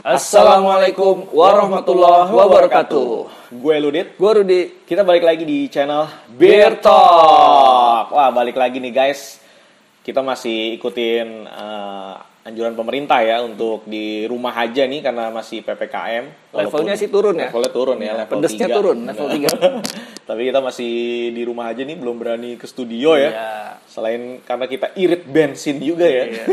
Assalamualaikum warahmatullahi wabarakatuh. Gue Ludit. Gue Rudi. Kita balik lagi di channel Beer Talk. Wah, balik lagi nih guys. Kita masih ikutin eh, anjuran pemerintah ya untuk di rumah aja nih karena masih PPKM. Levelnya sih turun ya? Levelnya turun ya, level Pedesnya 3. turun, level Enggak. 3. Tapi kita masih di rumah aja nih, belum berani ke studio ya. Iya. Selain karena kita irit bensin juga ya. Iya.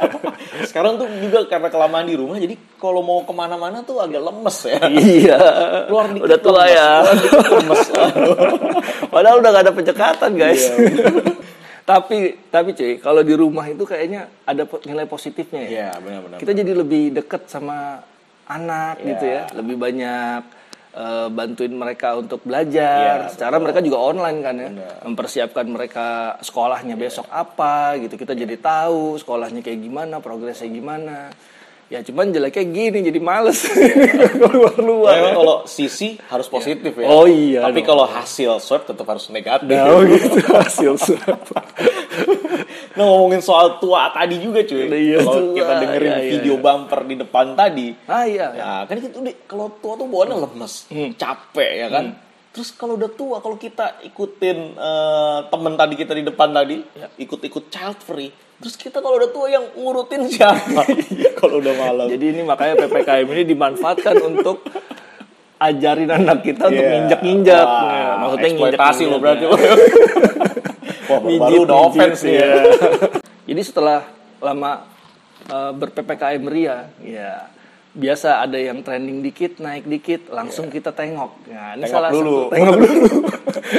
Sekarang tuh juga karena kelamaan di rumah, jadi kalau mau ke mana-mana tuh agak lemes ya. Iya. Keluar dikit Udah tua lemes, ya. keluar dikit lemes. Padahal udah gak ada penyekatan guys. Iya. Tapi tapi cuy, kalau di rumah itu kayaknya ada nilai positifnya ya. Iya, benar-benar. Kita jadi lebih deket sama anak Iya. gitu ya, lebih banyak eh, bantuin mereka untuk belajar. Iya, Secara mereka juga online kan ya, Benar. mempersiapkan mereka sekolahnya besok apa gitu. Kita jadi tahu sekolahnya kayak gimana, progresnya gimana. Ya cuman jeleknya gini jadi males keluar-luar. Nah, memang kalau sisi harus positif ya. Oh iya Tapi kalau hasil swab tetap harus negatif. Nah, oh gitu hasil swab. Nah ngomongin soal tua tadi juga cuy. Iya, kalau kita dengerin Iya, iya, video iya. bumper di depan tadi, Ah iya. ya kan udah kalau tua tuh bawaannya lemes, Hmm. capek ya kan. Terus kalau udah tua, kalau kita ikutin eh, temen tadi kita di depan tadi, Ya. ikut-ikut child free, terus kita kalau udah tua yang ngurutin siapa? kalau udah malam. Jadi ini makanya PPKM ini dimanfaatkan untuk ajarin anak kita untuk Iya. nginjak-nginjak. Wah, Nah, maksudnya eksploitasi lo berarti. Wah, baru, udah offense nih ya. ya. Jadi setelah lama uh, ber-PPKM ria, ya biasa ada yang trending dikit, naik dikit, langsung kita tengok. Nah, ini Tengok salah dulu. satu. Tengok dulu.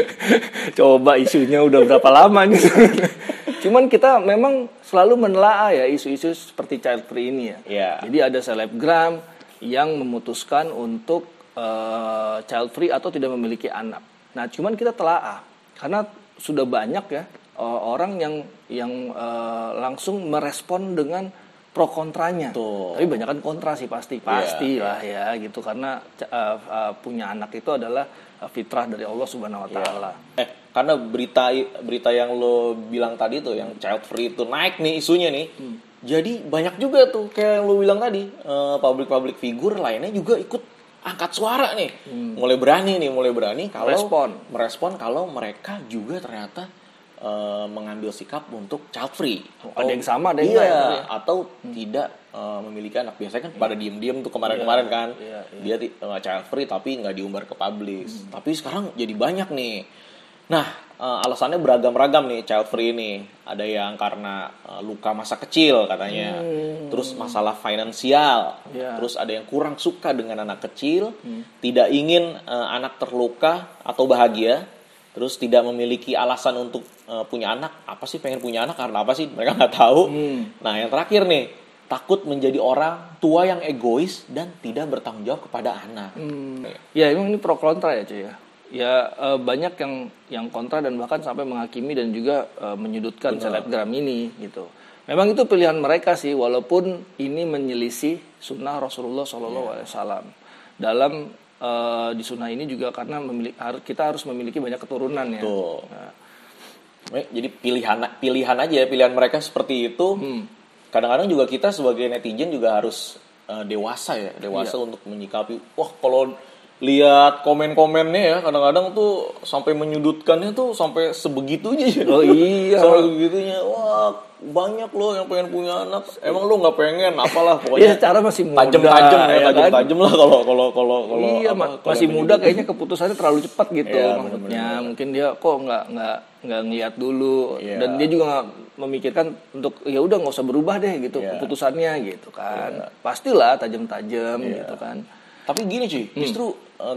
Coba isunya udah berapa lama nih. Cuman kita memang selalu menelaah ya isu-isu seperti child free ini ya. Iya. Jadi ada selebgram yang memutuskan untuk uh, child free atau tidak memiliki anak. Nah, cuman kita telaah karena sudah banyak ya uh, orang yang yang uh, langsung merespon dengan pro kontranya. Betul. Tapi banyak kan kontra sih pasti, pasti lah ya gitu karena uh, uh, punya anak itu adalah uh, fitrah dari Allah Subhanahu wa taala. Eh, karena berita berita yang lo bilang tadi tuh yang child free itu naik nih isunya nih. Hmm. Jadi banyak juga tuh kayak yang lo bilang tadi, eh, public-public figure lainnya juga ikut angkat suara nih. Mulai berani nih, mulai berani kalau Hmm. Merespon. merespon kalau mereka juga ternyata eh, mengambil sikap untuk child free. Ada yang sama, ada yang iya, ya, tapi ya. atau tidak eh, memiliki anak. Biasanya kan pada diem-diem tuh kemarin-kemarin kan. iya, iya. Dia eh, child free tapi nggak diumbar ke publik. Tapi sekarang jadi banyak nih. Nah, eh, alasannya beragam-ragam nih child free ini. Ada yang karena eh, luka masa kecil katanya. Terus masalah finansial. Iya. Terus ada yang kurang suka dengan anak kecil, tidak ingin eh, anak terluka atau bahagia. Terus tidak memiliki alasan untuk eh, punya anak. Apa sih pengen punya anak karena apa sih? Mereka nggak tahu. Nah, yang terakhir nih, takut menjadi orang tua yang egois dan tidak bertanggung jawab kepada anak. Ya emang ini pro kontra ya cuy ya. Ya eh, banyak yang yang kontra dan bahkan sampai menghakimi dan juga eh, menyudutkan selebgram ini gitu. Memang itu pilihan mereka sih walaupun ini menyelisih sunnah Rasulullah SAW dalam eh, di sunnah ini juga karena memiliki, kita harus memiliki banyak keturunan ya. Tuh. Nah, Jadi pilihan pilihan aja ya, pilihan mereka seperti itu. Kadang-kadang juga kita sebagai netizen juga harus eh, dewasa ya, dewasa Iya. untuk menyikapi. Wah, kalau lihat komen-komennya ya, kadang-kadang tuh sampai menyudutkannya tuh sampai sebegitunya ya. Oh iya. Sampai begitunya. Wah, banyak loh yang pengen punya anak. Emang lu nggak pengen? Apalah Iya, pokoknya. cara masih muda. Tajam-tajam ya, ya kan? lah kalau kalau kalau kalau iya, apa, kalau masih yang muda kayaknya keputusannya terlalu cepat gitu Iya, maksudnya. Mungkin dia kok nggak nggak nggak ngeliat dulu Iya. dan dia juga nggak memikirkan untuk ya udah nggak usah berubah deh gitu Iya. keputusannya gitu kan. Pastilah tajam-tajam gitu kan. Tapi gini cuy, Hmm. justru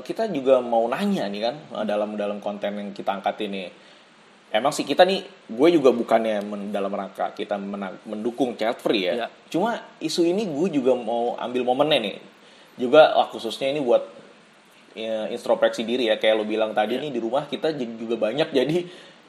kita juga mau nanya nih kan eh, dalam dalam konten yang kita angkat ini. Emang sih kita nih, gue juga bukannya men- dalam rangka kita menang- mendukung child free ya. Iya. Cuma isu ini gue juga mau ambil momennya nih. Juga khususnya ini buat ya, introspeksi diri ya. Kayak lo bilang tadi nih di rumah kita juga banyak jadi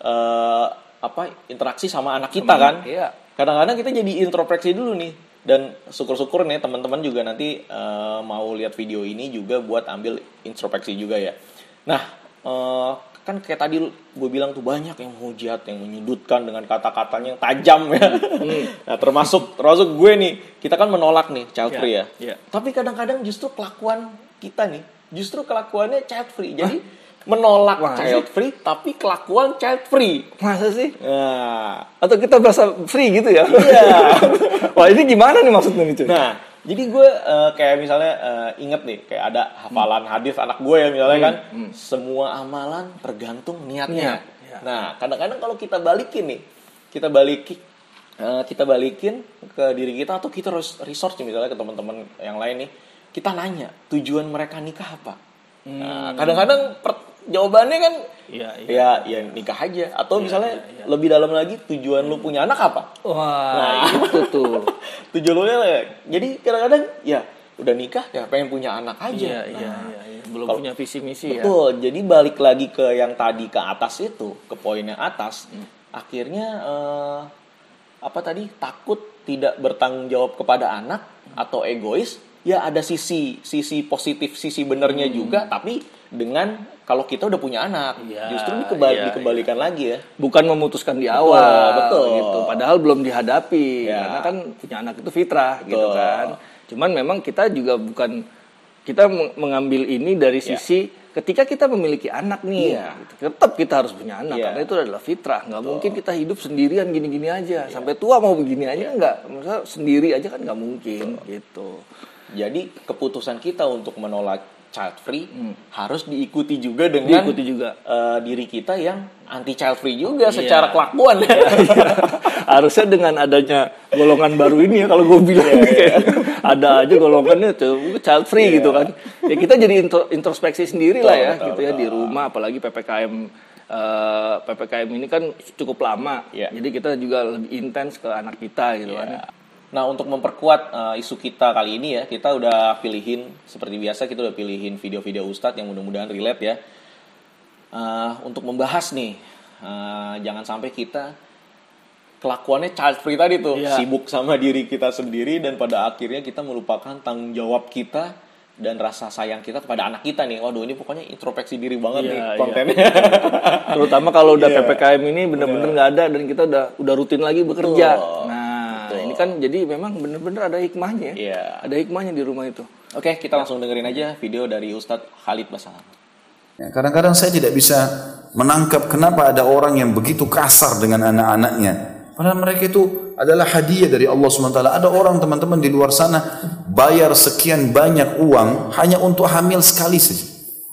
eh, apa interaksi sama anak kita kan. Iya. Kadang-kadang kita jadi introspeksi dulu nih. Dan syukur-syukur nih teman-teman juga nanti eh, mau lihat video ini juga buat ambil introspeksi juga ya. Nah, eh, kan kayak tadi gue bilang tuh banyak yang menghujat yang menyudutkan dengan kata-katanya yang tajam ya. Nah termasuk termasuk gue nih. Kita kan menolak nih child Iya, free ya. iya. tapi kadang-kadang justru kelakuan kita nih justru kelakuannya child free. Jadi menolak Wah, child free tapi kelakuan child free Masa sih? nah Atau kita berasa free gitu ya? Iya. Wah ini gimana nih maksudnya nih cuy? Nah, jadi gue eh, kayak misalnya eh, inget nih, kayak ada hafalan hadis anak gue ya misalnya kan, semua amalan tergantung niatnya. Niat, ya. Nah, kadang-kadang kalau kita balikin nih, kita balikin, eh, kita balikin ke diri kita atau kita harus research misalnya ke teman-teman yang lain nih, kita nanya tujuan mereka nikah apa. Nah, kadang-kadang per- jawabannya kan Iya, iya. ya ya nikah aja atau misalnya lebih dalam lagi tujuan lu punya anak apa? Wah, itu tuh. tujuan lu ya jadi kadang-kadang ya udah nikah ya pengen punya anak aja iya, Nah, iya, iya. Belum Kalau- punya visi misi ya. betul jadi balik lagi ke yang tadi ke atas itu ke poin yang atas akhirnya eh, apa tadi takut tidak bertanggung jawab kepada anak atau egois ya ada sisi sisi positif sisi benernya juga tapi dengan kalau kita udah punya anak Iya, justru dikebal- iya, dikembalikan lagi ya Bukan memutuskan di awal, betul. gitu. Padahal belum dihadapi, Ya. karena kan punya anak itu fitrah, gitu Betul. kan. Cuman memang kita juga bukan kita meng- mengambil ini dari Ya. sisi ketika kita memiliki anak nih, Iya. gitu. tetap kita harus punya anak Iya. karena itu adalah fitrah. nggak mungkin kita hidup sendirian gini-gini aja sampai tua mau begini aja nggak. Maksudnya sendiri aja kan nggak mungkin, gitu. Jadi keputusan kita untuk menolak child free harus diikuti juga dengan Hmm. Diikuti juga. eh, diri kita yang anti child free juga Iya. secara kelakuan ya. Harusnya dengan adanya golongan baru ini ya kalau gue bilang Iya, kayak ada aja golongannya tuh child free gitu kan. Ya kita jadi intro- introspeksi sendiri lah ya Betul, gitu ya di rumah apalagi PPKM eh, PPKM ini kan cukup lama. Iya. Jadi kita juga lebih intens ke anak kita gitu kan. Nah untuk memperkuat eh, isu kita kali ini ya kita udah pilihin seperti biasa kita udah pilihin video-video Ustadz yang mudah-mudahan relate ya Eh, untuk membahas nih eh, jangan sampai kita kelakuannya child free tadi tuh Iya. sibuk sama diri kita sendiri dan pada akhirnya kita melupakan tanggung jawab kita dan rasa sayang kita kepada anak kita nih waduh ini pokoknya introspeksi diri banget Iya, nih iya. kontennya Terutama kalau udah Iya. PPKM ini bener-bener nggak ada dan kita udah udah rutin lagi bekerja. Betul. Nah, kan jadi memang bener-bener ada hikmahnya. ya. Iya. Ada hikmahnya di rumah itu. Oke kita langsung dengerin aja video dari Ustadz Khalid Basalam Ya, Kadang-kadang saya tidak bisa menangkap kenapa ada orang yang begitu kasar dengan anak-anaknya. Padahal mereka itu adalah hadiah dari Allah SWT. Ada orang teman-teman di luar sana bayar sekian banyak uang hanya untuk hamil sekali saja.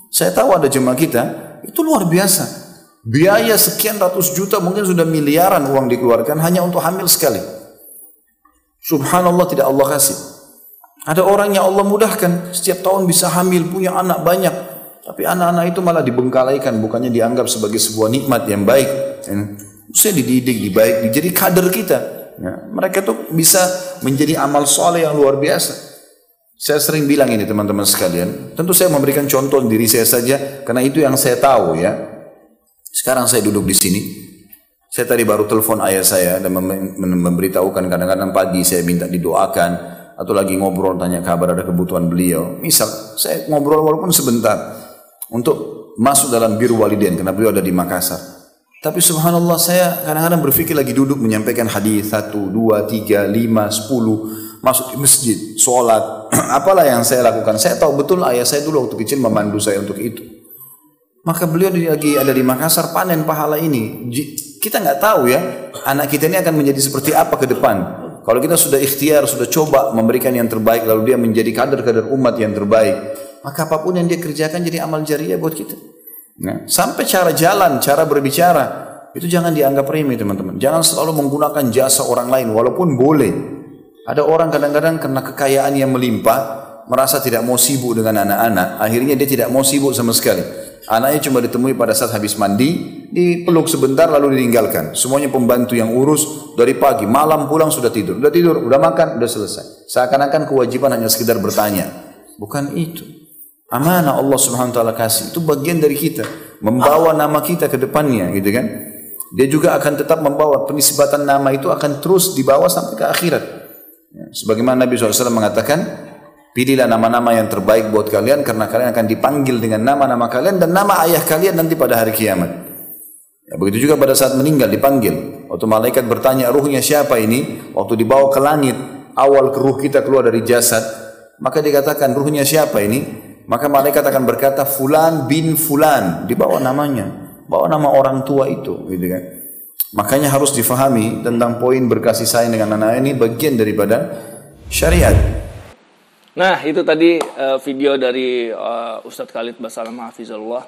Saya tahu ada jemaah kita, itu luar biasa. Biaya sekian ratus juta mungkin sudah miliaran uang dikeluarkan hanya untuk hamil sekali. Subhanallah tidak Allah kasih. Ada orang yang Allah mudahkan setiap tahun bisa hamil punya anak banyak, tapi anak-anak itu malah dibengkalaikan, bukannya dianggap sebagai sebuah nikmat yang baik. Ya. Saya dididik, dibaik, jadi kader kita. Ya. Mereka tuh bisa menjadi amal soleh yang luar biasa. Saya sering bilang ini teman-teman sekalian. Tentu saya memberikan contoh diri saya saja karena itu yang saya tahu ya. Sekarang saya duduk di sini. Saya tadi baru telepon ayah saya dan mem- mem- memberitahukan kadang-kadang pagi saya minta didoakan atau lagi ngobrol tanya kabar ada kebutuhan beliau. Misal saya ngobrol walaupun sebentar untuk masuk dalam biru waliden karena beliau ada di Makassar. Tapi subhanallah saya kadang-kadang berpikir lagi duduk menyampaikan hadis satu, dua, tiga, lima, sepuluh masuk di masjid, sholat, apalah yang saya lakukan. Saya tahu betul ayah saya dulu waktu kecil memandu saya untuk itu. Maka beliau lagi ada di Makassar panen pahala ini. Kita nggak tahu ya, anak kita ini akan menjadi seperti apa ke depan. Kalau kita sudah ikhtiar, sudah coba memberikan yang terbaik, lalu dia menjadi kader-kader umat yang terbaik, maka apa pun yang dia kerjakan jadi amal jariah buat kita. Nah, sampai cara jalan, cara berbicara, itu jangan dianggap remeh teman-teman. Jangan selalu menggunakan jasa orang lain, walaupun boleh. Ada orang kadang-kadang karena kekayaan yang melimpah, merasa tidak mau sibuk dengan anak-anak, akhirnya dia tidak mau sibuk sama sekali. Anaknya cuma ditemui pada saat habis mandi, dipeluk sebentar lalu ditinggalkan. Semuanya pembantu yang urus dari pagi, malam pulang sudah tidur. Udah tidur, udah makan, udah selesai. Seakan-akan kewajiban hanya sekedar bertanya. Bukan itu. Amanah Allah Subhanahu wa taala kasih. Itu bagian dari kita, membawa nama kita ke depannya, gitu kan? Dia juga akan tetap membawa penisbatan nama itu akan terus dibawa sampai ke akhirat. Ya, sebagaimana Nabi SAW mengatakan, Pilihlah nama-nama yang terbaik buat kalian karena kalian akan dipanggil dengan nama-nama kalian dan nama ayah kalian nanti pada hari kiamat. Ya, begitu juga pada saat meninggal dipanggil. Waktu malaikat bertanya ruhnya siapa ini? Waktu dibawa ke langit, awal ruh kita keluar dari jasad, maka dikatakan ruhnya siapa ini? Maka malaikat akan berkata fulan bin fulan, dibawa namanya, bawa nama orang tua itu, gitu kan. Makanya harus difahami tentang poin berkasih sayang dengan anak ini bagian daripada syariat. Nah, itu tadi uh, video dari uh, Ustadz Khalid Basalam Hafizullah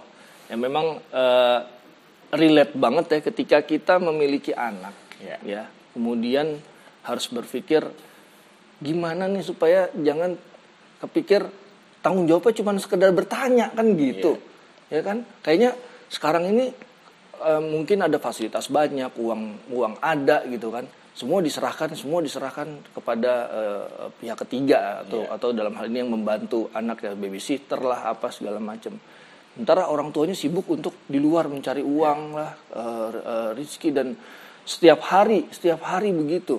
yang memang uh, relate banget ya ketika kita memiliki anak yeah. ya. Kemudian harus berpikir gimana nih supaya jangan kepikir tanggung jawabnya cuma sekedar bertanya kan gitu. Yeah. Ya kan? Kayaknya sekarang ini uh, mungkin ada fasilitas banyak, uang uang ada gitu kan semua diserahkan semua diserahkan kepada uh, pihak ketiga atau yeah. atau dalam hal ini yang membantu anak ya babysitter lah apa segala macam. Sementara orang tuanya sibuk untuk di luar mencari uang yeah. lah uh, uh, rizki dan setiap hari setiap hari begitu.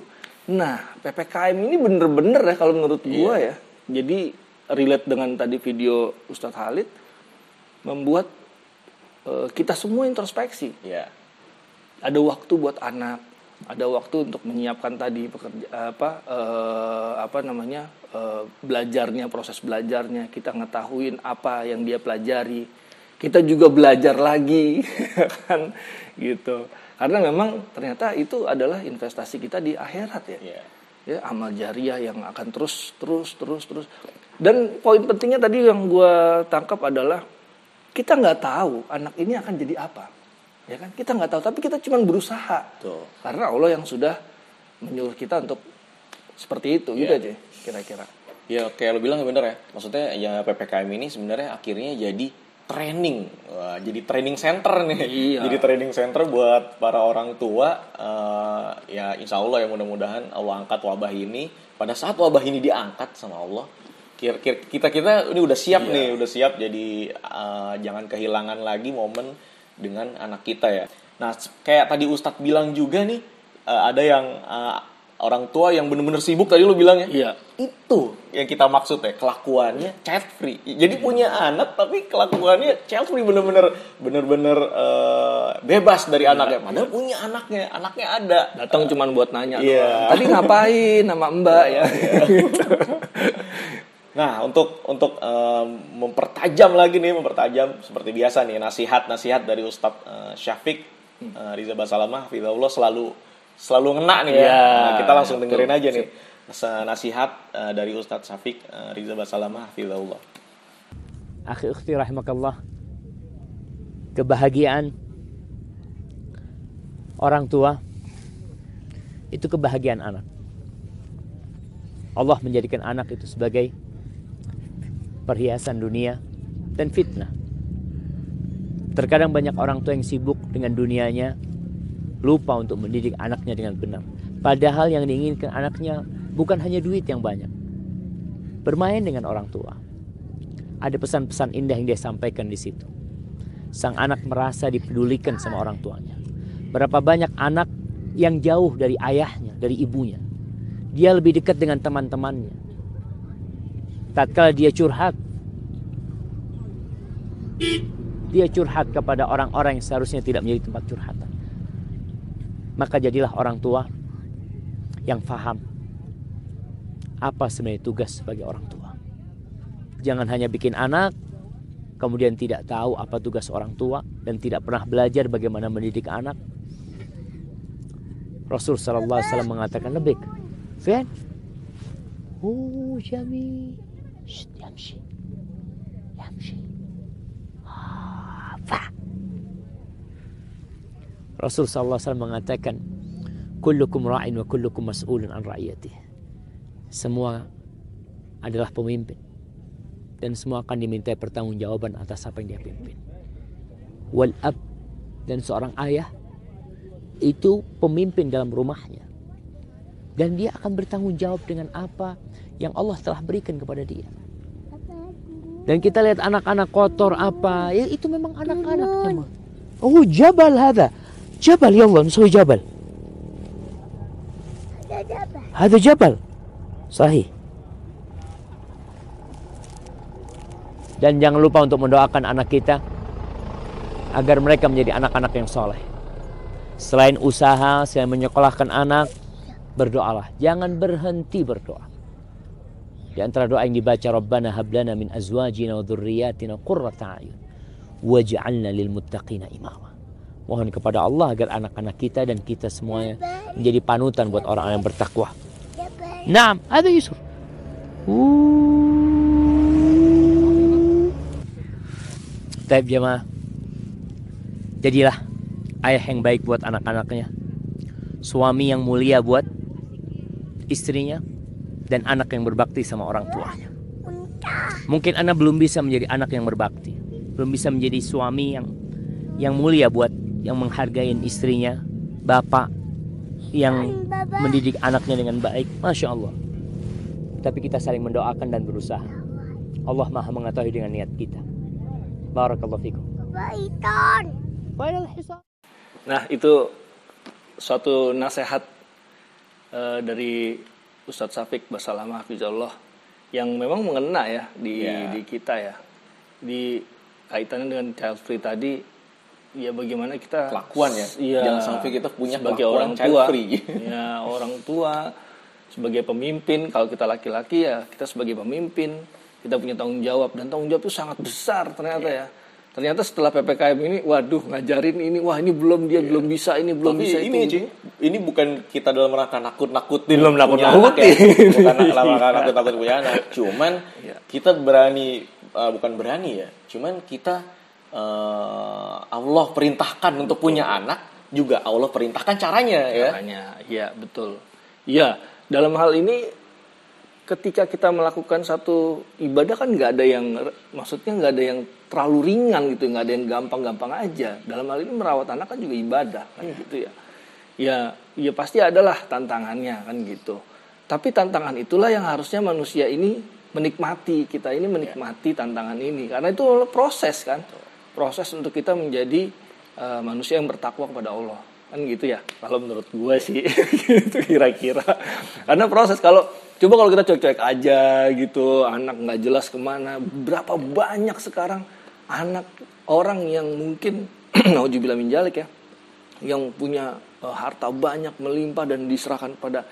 Nah ppkm ini bener-bener ya kalau menurut yeah. gua ya. Jadi relate dengan tadi video Ustadz Halid membuat uh, kita semua introspeksi. Yeah. Ada waktu buat anak, ada waktu untuk menyiapkan tadi pekerja apa uh, apa namanya uh, belajarnya proses belajarnya. Kita ngetahuin apa yang dia pelajari. Kita juga belajar lagi kan gitu. Karena memang ternyata itu adalah investasi kita di akhirat ya. Yeah. ya amal jariah yang akan terus terus terus terus. Dan poin pentingnya tadi yang gue tangkap adalah kita nggak tahu anak ini akan jadi apa ya kan kita nggak tahu tapi kita cuma berusaha Tuh. karena Allah yang sudah menyuruh kita untuk seperti itu yeah. gitu aja kira-kira ya kayak lo bilang bener ya maksudnya ya ppkm ini sebenarnya akhirnya jadi training Wah, jadi training center nih iya. jadi training center buat para orang tua uh, ya insya Allah ya mudah-mudahan Allah angkat wabah ini pada saat wabah ini diangkat sama Allah kira kita kita ini udah siap iya. nih udah siap jadi uh, jangan kehilangan lagi momen dengan anak kita ya. Nah, kayak tadi Ustadz bilang juga nih, uh, ada yang uh, orang tua yang bener-bener sibuk tadi lu bilang ya. Iya. Itu yang kita maksud ya, kelakuannya child free. Jadi iya. punya anak tapi kelakuannya child free bener-bener bener-bener uh, bebas dari iya. anaknya. Padahal punya anaknya, anaknya ada. Datang uh, cuma buat nanya iya. Tadi ngapain nama Mbak ya. Nah, untuk untuk um, mempertajam lagi nih, mempertajam seperti biasa nih nasihat-nasihat dari Ustadz uh, Syafiq uh, Riza Basalamah, Allah selalu selalu ngena nih ya. ya. Nah, kita langsung dengerin aja nih nasihat uh, dari Ustadz Syafiq uh, Riza Basalamah, Allah. Akhi ukhti rahimakallah. Kebahagiaan orang tua itu kebahagiaan anak. Allah menjadikan anak itu sebagai perhiasan dunia, dan fitnah. Terkadang banyak orang tua yang sibuk dengan dunianya, lupa untuk mendidik anaknya dengan benar. Padahal yang diinginkan anaknya bukan hanya duit yang banyak. Bermain dengan orang tua. Ada pesan-pesan indah yang dia sampaikan di situ. Sang anak merasa dipedulikan sama orang tuanya. Berapa banyak anak yang jauh dari ayahnya, dari ibunya. Dia lebih dekat dengan teman-temannya tatkala dia curhat dia curhat kepada orang-orang yang seharusnya tidak menjadi tempat curhatan. Maka jadilah orang tua yang faham apa sebenarnya tugas sebagai orang tua. Jangan hanya bikin anak kemudian tidak tahu apa tugas orang tua dan tidak pernah belajar bagaimana mendidik anak. Rasul Sallallahu Alaihi Wasallam mengatakan lebih Fian Oh, Jami. Rasul sallallahu alaihi wasallam mengatakan kullukum ra'in wa kullukum mas'ulun an ra'iyatih. Semua adalah pemimpin dan semua akan diminta pertanggungjawaban atas apa yang dia pimpin. Wal ab dan seorang ayah itu pemimpin dalam rumahnya. Dan dia akan bertanggung jawab dengan apa yang Allah telah berikan kepada dia. Dan kita lihat anak-anak kotor apa, ya itu memang anak-anak Oh, jabal hada. Ya Allah, nusuhi jabal. Hada jabal. Sahih. Dan jangan lupa untuk mendoakan anak kita agar mereka menjadi anak-anak yang soleh. Selain usaha, selain menyekolahkan anak, berdoalah. Jangan berhenti berdoa. Di antara doa yang dibaca Rabbana hablana min azwajina wa dhurriyyatina qurrata a'yun waj'alna lil muttaqina imama. Mohon kepada Allah agar anak-anak kita dan kita semuanya menjadi panutan buat orang-orang yang bertakwa. Naam, ada Yusuf. Taib jemaah. Jadilah ayah yang baik buat anak-anaknya. Suami yang mulia buat istrinya dan anak yang berbakti sama orang tuanya. Mungkin anak belum bisa menjadi anak yang berbakti, belum bisa menjadi suami yang yang mulia buat yang menghargai istrinya, bapak yang mendidik anaknya dengan baik, masya Allah. Tapi kita saling mendoakan dan berusaha. Allah maha mengetahui dengan niat kita. Barakallahu fikum. Nah itu suatu nasihat uh, dari Ustadz Safik Basalamah Hafizullah yang memang mengena ya di Ya. di kita ya di kaitannya dengan child free tadi ya bagaimana kita Kelakuan ya. Iya, Jangan sampai kita punya sebagai orang tua free. ya orang tua sebagai pemimpin kalau kita laki-laki ya kita sebagai pemimpin kita punya tanggung jawab dan tanggung jawab itu sangat besar ternyata Iya. ya ternyata setelah ppkm ini waduh ngajarin ini wah ini belum dia belum bisa ini belum. Tapi bisa ini itu ini bukan kita dalam rangka nakut-nakutin Belum punya nakut-nakutin. ya. Bukan dalam rangka Iya. nakut-nakut punya anak. Cuman Iya. kita berani uh, bukan berani ya. Cuman kita uh, Allah perintahkan untuk punya anak juga Allah perintahkan caranya ya. Caranya, ya betul. Ya dalam hal ini ketika kita melakukan satu ibadah kan nggak ada yang maksudnya nggak ada yang terlalu ringan gitu, nggak ada yang gampang-gampang aja. Dalam hal ini merawat anak kan juga ibadah kan gitu ya. Ya, ya pasti adalah tantangannya kan gitu. Tapi tantangan itulah yang harusnya manusia ini menikmati kita ini menikmati tantangan ini karena itu proses kan proses untuk kita menjadi uh, manusia yang bertakwa kepada Allah. Kan gitu ya? Kalau menurut gue sih gitu kira-kira. Karena proses kalau coba kalau kita cuek-cuek aja gitu anak nggak jelas ke mana berapa banyak sekarang anak orang yang mungkin naujubillah min jalik ya yang punya uh, harta banyak melimpah dan diserahkan pada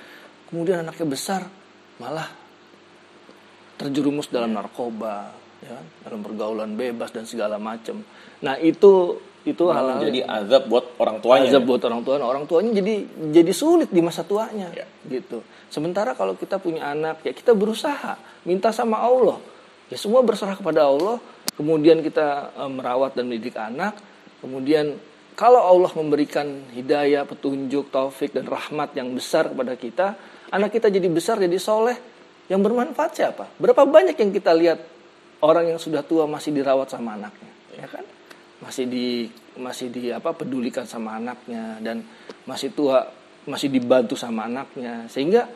kemudian anaknya besar malah terjerumus dalam narkoba ya kan? dalam pergaulan bebas dan segala macam. Nah itu itu hal-hal Jadi azab buat orang tuanya. azab buat orang tua orang tuanya jadi jadi sulit di masa tuanya Ya. gitu. Sementara kalau kita punya anak ya kita berusaha minta sama Allah. Ya semua berserah kepada Allah. Kemudian kita eh, merawat dan mendidik anak. Kemudian kalau Allah memberikan hidayah petunjuk taufik dan rahmat yang besar kepada kita anak kita jadi besar jadi soleh. Yang bermanfaat siapa? Berapa banyak yang kita lihat orang yang sudah tua masih dirawat sama anaknya ya kan? Masih di masih di apa pedulikan sama anaknya dan masih tua masih dibantu sama anaknya. Sehingga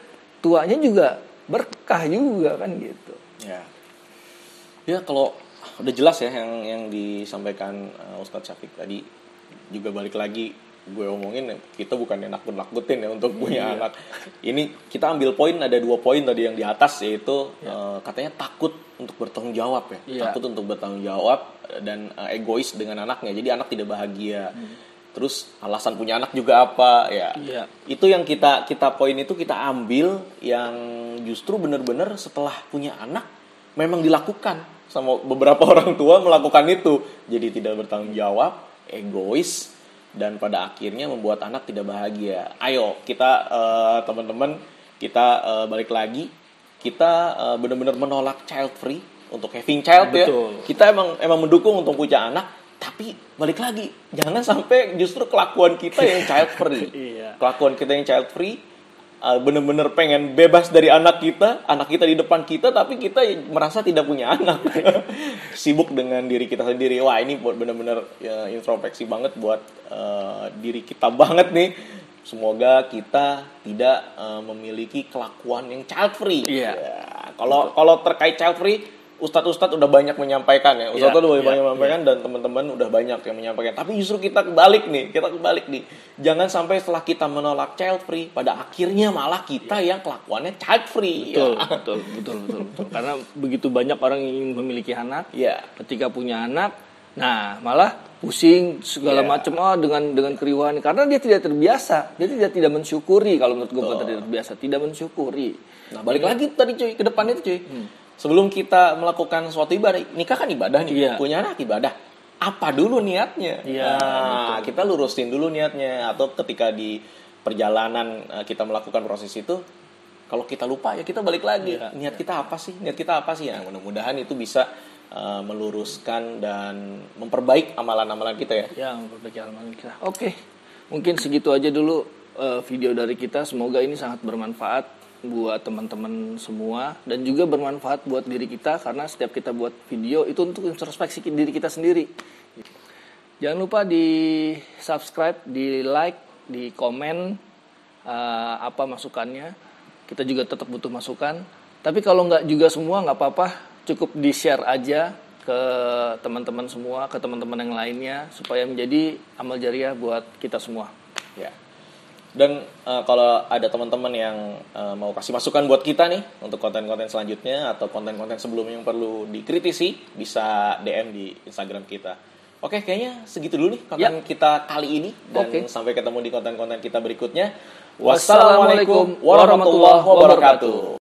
tuanya juga berkah juga kan gitu. Ya. Ya kalau udah jelas ya yang yang disampaikan uh, Ustadz Syafiq tadi. Juga balik lagi gue omongin ya, kita bukan yang nakut-nakutin ya untuk punya anak. Ini kita ambil poin ada dua poin tadi yang di atas yaitu uh, katanya takut untuk bertanggung jawab ya. Iya. Takut untuk bertanggung jawab dan uh, egois dengan anaknya. Jadi anak tidak bahagia. Terus alasan punya anak juga apa ya? Iya. Itu yang kita kita poin itu kita ambil yang justru benar-benar setelah punya anak memang dilakukan sama beberapa orang tua melakukan itu. Jadi tidak bertanggung jawab, egois dan pada akhirnya membuat anak tidak bahagia. Ayo kita eh, teman-teman kita eh, balik lagi kita eh, benar-benar menolak child free untuk having child ya. Betul. Kita emang emang mendukung untuk punya anak, tapi balik lagi jangan sampai justru kelakuan kita yang child free. Iya. Kelakuan kita yang child free uh, bener-bener pengen bebas dari anak kita, anak kita di depan kita, tapi kita merasa tidak punya anak, sibuk dengan diri kita sendiri. Wah ini buat bener-bener ya, introspeksi banget buat uh, diri kita banget nih. Semoga kita tidak uh, memiliki kelakuan yang child free. Iya. Ya, Kalau kalau terkait child free, ustadz-ustadz udah banyak menyampaikan ya. Ustadz Iya, udah iya, banyak menyampaikan dan teman-teman udah banyak yang menyampaikan. Tapi justru kita kebalik nih, kita kebalik nih. Jangan sampai setelah kita menolak child free, pada akhirnya malah kita yang kelakuannya child free. Betul, Ya. betul, betul, betul, betul. Karena begitu banyak orang yang ingin memiliki anak, Ya. ketika punya anak, nah malah pusing segala Iya. macam ah dengan dengan keriuhan karena dia tidak terbiasa, dia tidak tidak mensyukuri kalau menurut gue bukan tidak terbiasa, tidak mensyukuri. Nah, balik lagi tadi cuy, ke depan itu cuy. Hmm. Sebelum kita melakukan suatu ibadah, nikah kan ibadah nih. Iya. Punya anak ibadah. Apa dulu niatnya? Iya, Nah, kita lurusin dulu niatnya atau ketika di perjalanan eh, kita melakukan proses itu kalau kita lupa ya kita balik lagi. Iya. Niat kita apa sih? Niat kita apa sih? Ya, mudah-mudahan itu bisa eh, meluruskan dan memperbaik amalan-amalan kita ya. Ya, memperbaiki halaman kita. Oke, mungkin segitu aja dulu eh, video dari kita. Semoga ini sangat bermanfaat buat teman-teman semua dan juga bermanfaat buat diri kita karena setiap kita buat video itu untuk introspeksi diri kita sendiri. Jangan lupa di subscribe, di like, di komen eh, apa masukannya. Kita juga tetap butuh masukan. Tapi kalau nggak juga semua nggak apa-apa, cukup di share aja ke teman-teman semua, ke teman-teman yang lainnya supaya menjadi amal jariah buat kita semua. Ya. Dan eh, kalau ada teman-teman yang eh, mau kasih masukan buat kita nih untuk konten-konten selanjutnya atau konten-konten sebelumnya yang perlu dikritisi, bisa DM di Instagram kita. Oke, kayaknya segitu dulu nih konten kita kali ini dan Oke. sampai ketemu di konten-konten kita berikutnya. Wassalamualaikum warahmatullahi wabarakatuh.